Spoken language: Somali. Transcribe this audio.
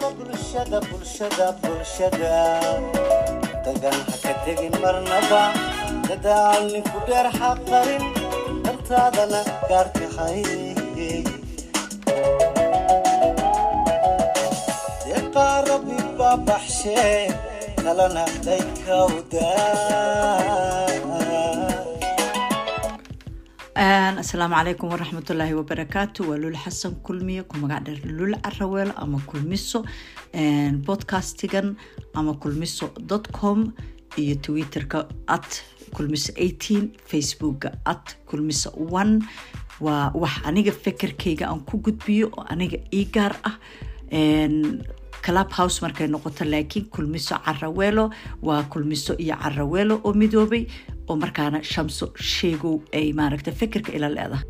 bulshada bulshada bulshada. Dagan ha ka tegin marnaba. Dadaal ninku dheer xaqarin dantaadana gaarkahay deeqaa rabbi baa baxshee. Kalana daykawdaa asalaamu calaykum waraxmatullaahi wabarakaatu waa lul xasan kulmiye ku magac dheer lul caraweel ama kulmiso. Podcastigan ama kulmiso com iyo twitterka at kulmiso facebooka at kulmiso one. Waa wax aniga fekerkayga aan ku gudbiyo oo aniga ii gaar ah. Club house markay noqoto laakiin kulmiso caraweelo waa kulmiso iyo caraweelo oo midoobay oo markaana shamso sheegow ay maaragta fekerka ila leedahay